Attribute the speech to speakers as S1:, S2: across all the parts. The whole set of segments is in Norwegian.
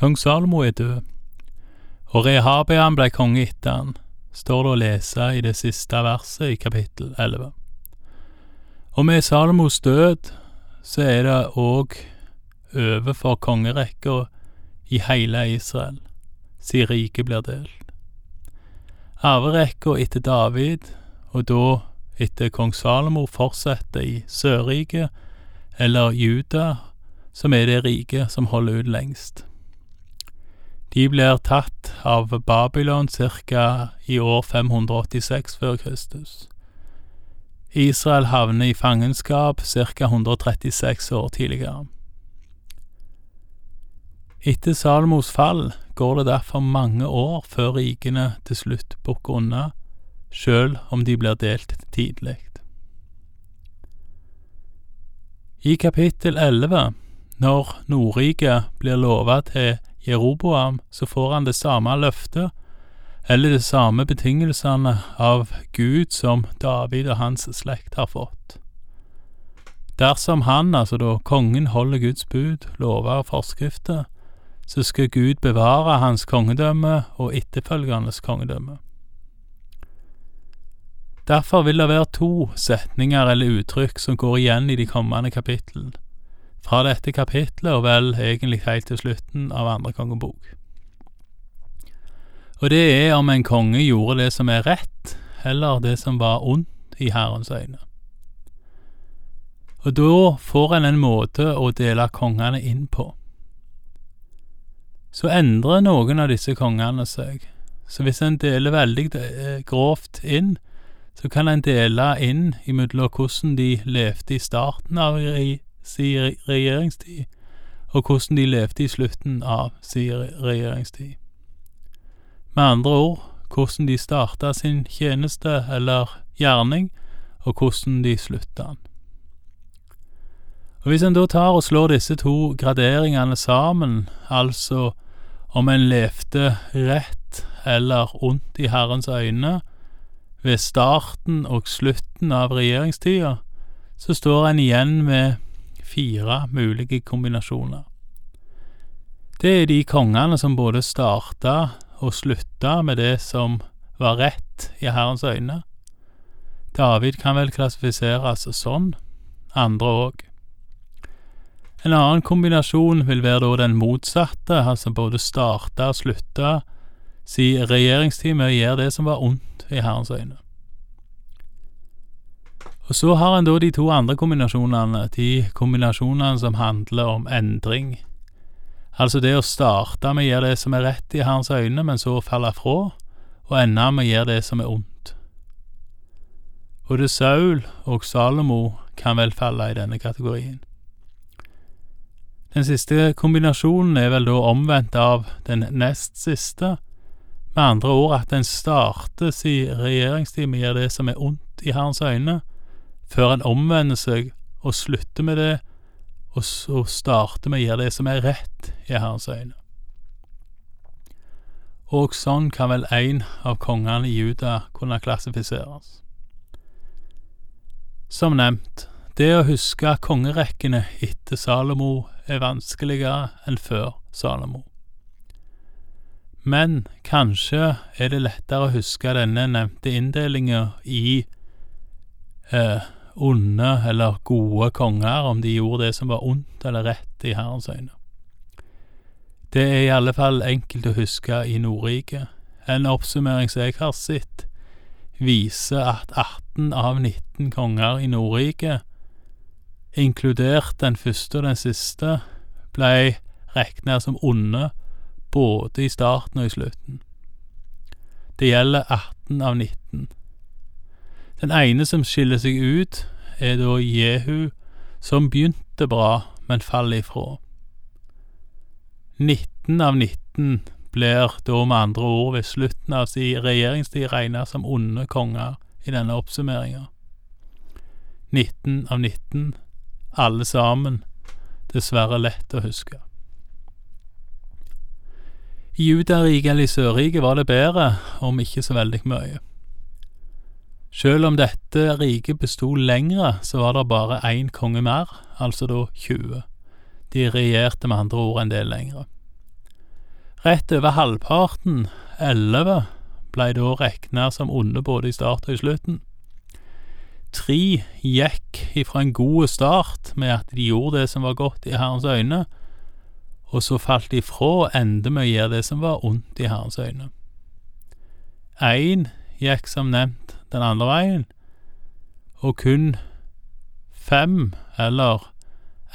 S1: Kong Salomo er død, og Rehabeam ble konge etter han, står det å lese i det siste verset i kapittel 11. Og med Salomos død så er det òg over for kongerekka i hele Israel, siden riket blir delt. Arverekka etter David, og da etter kong Salomo, fortsetter i Sørriket, eller Juda, som er det riket som holder ut lengst. De blir tatt av Babylon ca. i år 586 før Kristus. Israel havner i fangenskap ca. 136 år tidligere. Etter Salomos fall går det derfor mange år før rikene til slutt bukker unna, sjøl om de blir delt tidlig. I kapittel 11, når Nordriket blir lova til Jeroboam, så får han det samme løftet, eller de samme betingelsene av Gud som David og hans slekt har fått. Dersom han, altså da kongen, holder Guds bud, lover og forskrifter, så skal Gud bevare hans kongedømme og etterfølgernes kongedømme. Derfor vil det være to setninger eller uttrykk som går igjen i de kommende kapitlene fra dette kapitlet, og vel egentlig helt til slutten av andre kongebok. Og det er om en konge gjorde det som er rett, eller det som var ondt i Herrens øyne. Og da får en en måte å dele kongene inn på. Så endrer noen av disse kongene seg, så hvis en deler veldig eh, grovt inn, så kan en dele inn imellom hvordan de levde i starten av regjeringstid, og hvordan de levde i slutten av sin regjeringstid. Med andre ord hvordan de starta sin tjeneste eller gjerning, og hvordan de slutta den. Og Hvis en da tar og slår disse to graderingene sammen, altså om en levde rett eller ondt i Herrens øyne ved starten og slutten av regjeringstida, så står en igjen med fire mulige kombinasjoner. Det er de kongene som både starta og slutta med det som var rett i Herrens øyne. David kan vel klassifiseres sånn, andre òg. En annen kombinasjon vil være da den motsatte, altså både starta og slutta si regjeringstid med å gjøre det som var ondt i Herrens øyne. Og så har en da de to andre kombinasjonene, de kombinasjonene som handler om endring. Altså det å starte med å gjøre det som er rett i Herrens øyne, men så falle fra, og ende med å gjøre det som er ondt. Både Saul og Salomo kan vel falle i denne kategorien. Den siste kombinasjonen er vel da omvendt av den nest siste, med andre ord at en starter sin regjeringstid med å gjøre det som er ondt i Herrens øyne, før en omvender seg og slutter med det, og så starter med å gjøre det som er rett i Herrens øyne. Og sånn kan vel en av kongene i Juda kunne klassifiseres. Som nevnt, det å huske kongerekkene etter Salomo er vanskeligere enn før Salomo. Men kanskje er det lettere å huske denne nevnte inndelinga i eh, onde eller gode konger, om de gjorde det som var ondt eller rett i Herrens øyne. Det er i alle fall enkelt å huske i Nordriket. En oppsummering som jeg har sett, viser at 18 av 19 konger i Nordriket, inkludert den første og den siste, blei regna som onde både i starten og i slutten. Det gjelder 18 av 19. Den ene som skiller seg ut, er da Jehu, som begynte bra, men faller ifra. 19 av 19 blir da med andre ord ved slutten av sin regjeringstid regna som onde konger i denne oppsummeringa. 19 av 19, alle sammen, dessverre lett å huske. I Judariket eller i Sørriket var det bedre, om ikke så veldig mye. Sjøl om dette riket besto lengre, så var det bare én konge mer, altså da 20. De regjerte med andre ord en del lengre. Rett over halvparten, elleve, blei da regna som onde både i start og i slutten. Tre gikk ifra en god start med at de gjorde det som var godt i Herrens øyne, og så falt de fra og endte med å gjøre det som var ondt i Herrens øyne. Én gikk som nevnt den andre veien, og kun fem, eller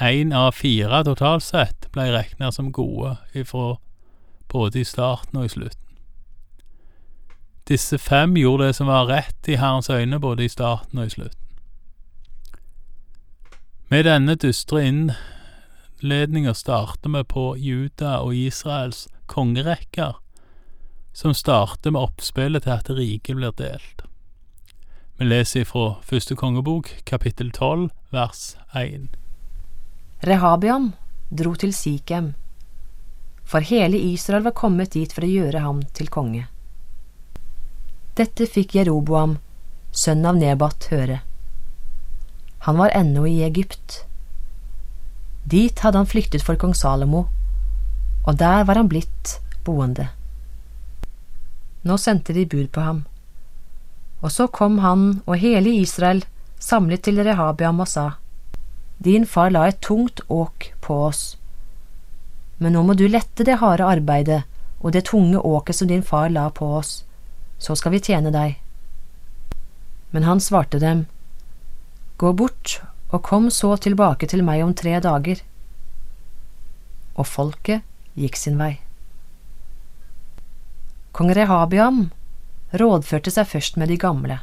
S1: én av fire totalt sett, ble regna som gode ifra både i starten og i slutten. Disse fem gjorde det som var rett i Herrens øyne både i starten og i slutten. Med denne dystre innledninga starter vi på Juda og Israels kongerekker, som starter med oppspillet til at riket blir delt. Vi leser fra første kongebok, kapittel tolv, vers én.
S2: Rehabian dro til Sikhem, for hele Israel var kommet dit for å gjøre ham til konge. Dette fikk Jeroboam, sønn av Nebat, høre. Han var ennå i Egypt. Dit hadde han flyktet for kong Salomo, og der var han blitt boende. Nå sendte de bud på ham. Og så kom han og hele Israel samlet til Rehabiam og sa, Din far la et tungt åk på oss, men nå må du lette det harde arbeidet og det tunge åket som din far la på oss, så skal vi tjene deg. Men han svarte dem, Gå bort og kom så tilbake til meg om tre dager. Og folket gikk sin vei. Kong Rehabiam rådførte seg først med de gamle,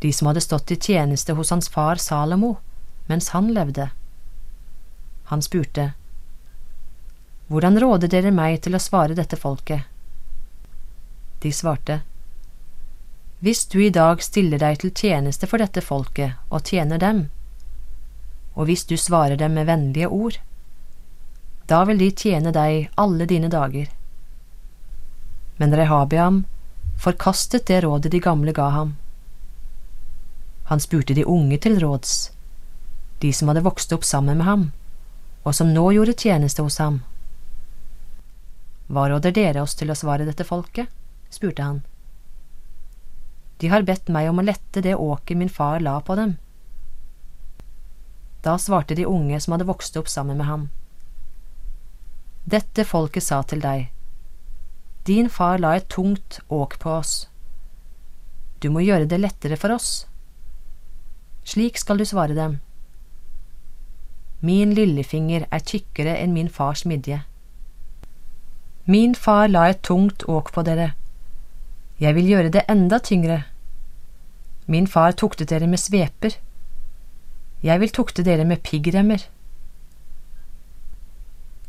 S2: de som hadde stått i tjeneste hos hans far Salomo mens han levde. Han spurte, Hvordan råder dere meg til å svare dette folket? De svarte, Hvis du i dag stiller deg til tjeneste for dette folket og tjener dem, og hvis du svarer dem med vennlige ord, da vil de tjene deg alle dine dager. Men Rehabiam forkastet det rådet de gamle ga ham. Han spurte de unge til råds, de som hadde vokst opp sammen med ham, og som nå gjorde tjeneste hos ham. Hva råder dere oss til å svare dette folket? spurte han. De har bedt meg om å lette det åket min far la på dem. Da svarte de unge som hadde vokst opp sammen med ham. Dette folket sa til deg, Din far la et tungt åk på oss. Du må gjøre det lettere for oss. Slik skal du svare dem. Min lillefinger er tykkere enn min fars midje. Min far la et tungt åk på dere. Jeg vil gjøre det enda tyngre. Min far tuktet dere med sveper. Jeg vil tukte dere med piggremmer.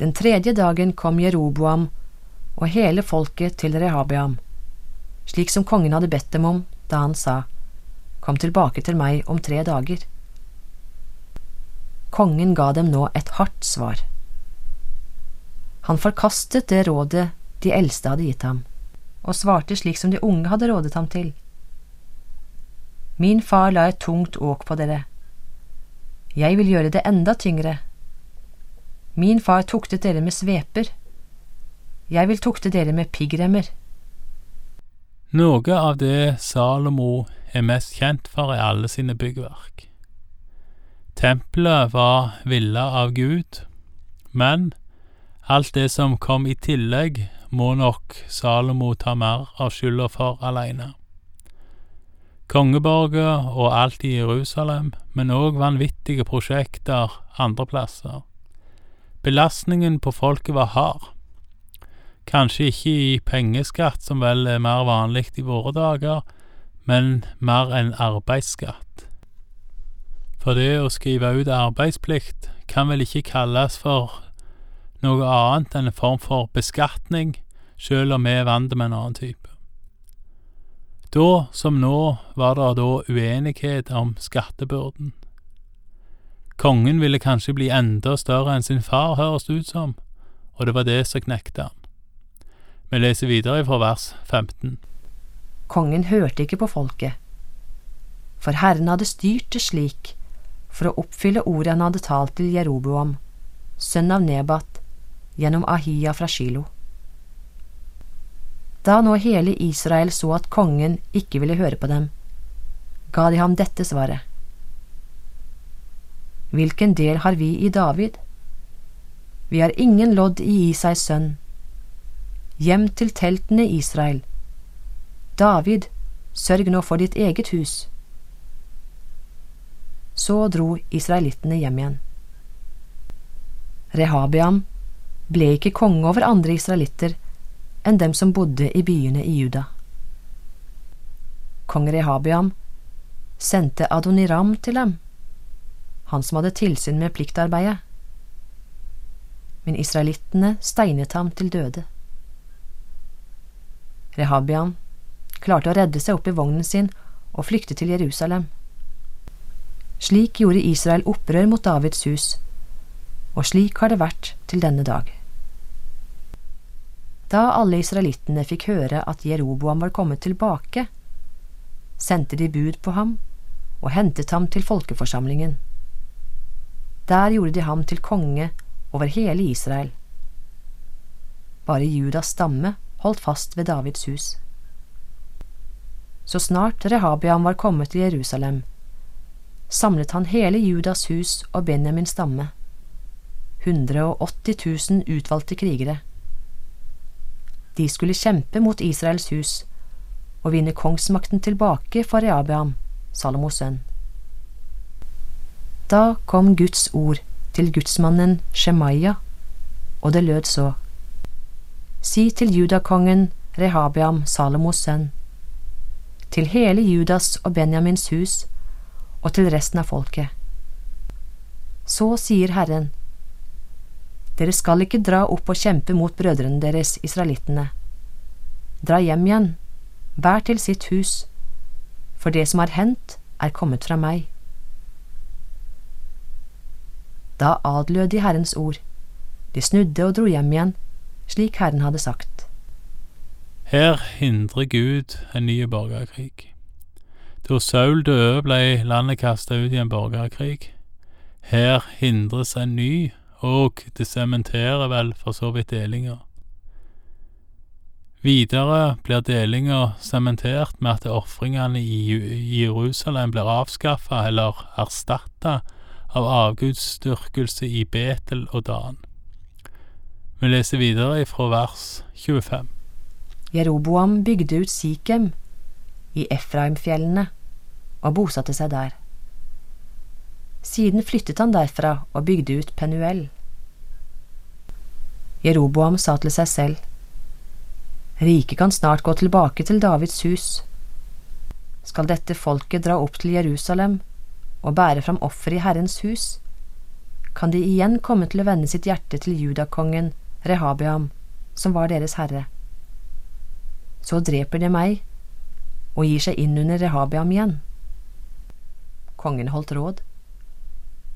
S2: Den tredje dagen kom Jeroboam og hele folket til Rehabiam, slik som kongen hadde bedt dem om da han sa, Kom tilbake til meg om tre dager. Kongen ga dem nå et hardt svar. Han forkastet det rådet de eldste hadde gitt ham, og svarte slik som de unge hadde rådet ham til. Min far la et tungt åk på dere. Jeg vil gjøre det enda tyngre. Min far tuktet dere med sveper. Jeg vil tukte dere med piggremmer.
S1: Noe av det Salomo er mest kjent for, er alle sine byggverk. Tempelet var villa av Gud, men alt det som kom i tillegg, må nok Salomo ta mer av skylda for aleine. Kongeborger og alt i Jerusalem, men òg vanvittige prosjekter andre plasser. Belastningen på folket var hard. Kanskje ikke i pengeskatt, som vel er mer vanlig i våre dager, men mer enn arbeidsskatt. For det å skrive ut arbeidsplikt kan vel ikke kalles for noe annet enn en form for beskatning, sjøl om vi er vant med en annen type. Da, som nå, var det da uenighet om skattebyrden. Kongen ville kanskje bli enda større enn sin far, høres det ut som, og det var det som knekte han. Vi leser videre fra vers 15.
S2: Kongen hørte ikke på folket, for Herren hadde styrt det slik for å oppfylle ordet han hadde talt til Jeroboam, sønn av Nebat, gjennom Ahia fra Shilo. Da nå hele Israel så at kongen ikke ville høre på dem, ga de ham dette svaret. Hvilken del har vi i David? Vi har ingen lodd i Isais sønn. Hjem til teltene, Israel. David, sørg nå for ditt eget hus. Så dro israelittene hjem igjen. Rehabiam ble ikke konge over andre israelitter enn dem som bodde i byene i Juda. Kong Rehabiam sendte Adoniram til dem, han som hadde tilsyn med pliktarbeidet. Men israelittene steinet ham til døde. Rehabiam klarte å redde seg opp i vognen sin og flykte til Jerusalem. Slik gjorde Israel opprør mot Davids hus, og slik har det vært til denne dag. Da alle israelittene fikk høre at Jeroboam var kommet tilbake, sendte de bud på ham og hentet ham til folkeforsamlingen. Der gjorde de ham til konge over hele Israel. Bare Judas stamme holdt fast ved Davids hus. Så snart Rehabiam var kommet til Jerusalem, samlet han hele Judas hus og Benjamins stamme, 180 000 utvalgte krigere. De skulle kjempe mot Israels hus og vinne kongsmakten tilbake for Rehabiam, Salomos sønn. Da kom Guds ord til gudsmannen Shemaya, og det lød så. Si til judakongen Rehabiam, Salomos sønn, til hele Judas og Benjamins hus og til resten av folket. Så sier Herren, dere skal ikke dra opp og kjempe mot brødrene deres, israelittene. Dra hjem igjen, hver til sitt hus, for det som har hendt, er kommet fra meg. Da adlød de Herrens ord. De snudde og dro hjem igjen, slik Herren hadde sagt.
S1: Her hindrer Gud en ny borgerkrig. Da Saul døde, ble landet kasta ut i en borgerkrig. Her hindres en ny og det sementerer vel for så vidt delinga. Videre blir delinga sementert med at ofringene i Jerusalem blir avskaffa eller erstatta av avgudsdyrkelse i Betel og Dan. Vi leser videre fra vers 25.
S2: Jeroboam bygde ut Sikhem i Efraimfjellene og bosatte seg der. Siden flyttet han derfra og bygde ut Penuel. Jeroboam sa til seg selv, Riket kan snart gå tilbake til Davids hus. Skal dette folket dra opp til Jerusalem og bære fram offer i Herrens hus, kan de igjen komme til å vende sitt hjerte til judakongen Rehabiam, som var deres herre. Så dreper de meg og gir seg inn under Rehabiam igjen. Kongen holdt råd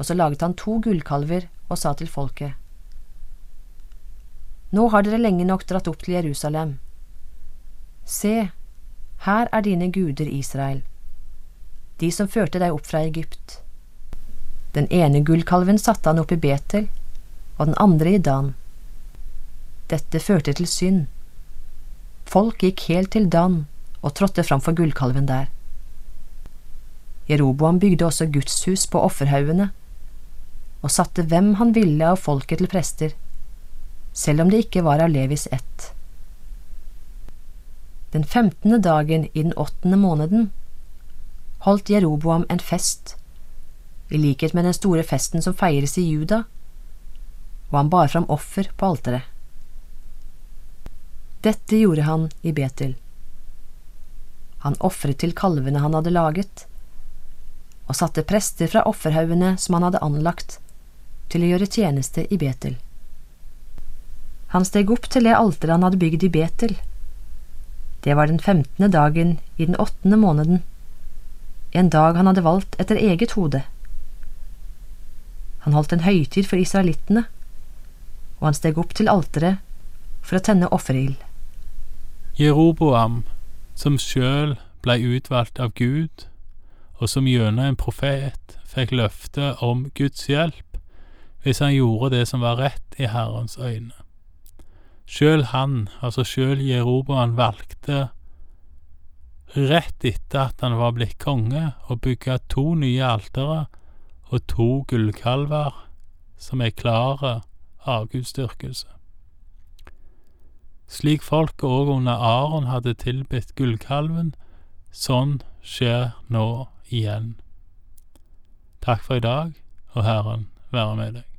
S2: og så laget han to gullkalver og sa til folket, Nå har dere lenge nok dratt opp til Jerusalem. Se, her er dine guder, Israel, de som førte deg opp fra Egypt. Den ene gullkalven satte han opp i Betel, og den andre i Dan. Dette førte til synd. Folk gikk helt til Dan og trådte framfor gullkalven der. Jeroboam bygde også gudshus på offerhaugene og satte hvem han ville av folket til prester, selv om det ikke var av Levis ett. Den femtende dagen i den åttende måneden holdt Jeroboam en fest, i likhet med den store festen som feires i Juda, og han bar fram offer på alteret. Dette gjorde han i Betel. Han ofret til kalvene han hadde laget, og satte prester fra offerhaugene som han hadde anlagt, til å gjøre tjeneste i Betel. Han steg opp til det alteret han hadde bygd i Betel. Det var den femtende dagen i den åttende måneden, en dag han hadde valgt etter eget hode. Han holdt en høytid for israelittene, og han steg opp til alteret for å tenne offerild.
S1: Jeroboam, som sjøl blei utvalgt av Gud, og som gjennom en profet fikk løfte om Guds hjelp, hvis han gjorde det som var rett i Herrens øyne. Sjøl han, altså sjøl Jeroboam, valgte rett etter at han var blitt konge, å bygge to nye altere og to gullkalver som er klare avgudsdyrkelse. Slik folket òg under Aron hadde tilbedt gullkalven, sånn skjer nå igjen. Takk for i dag, og Herren være med deg.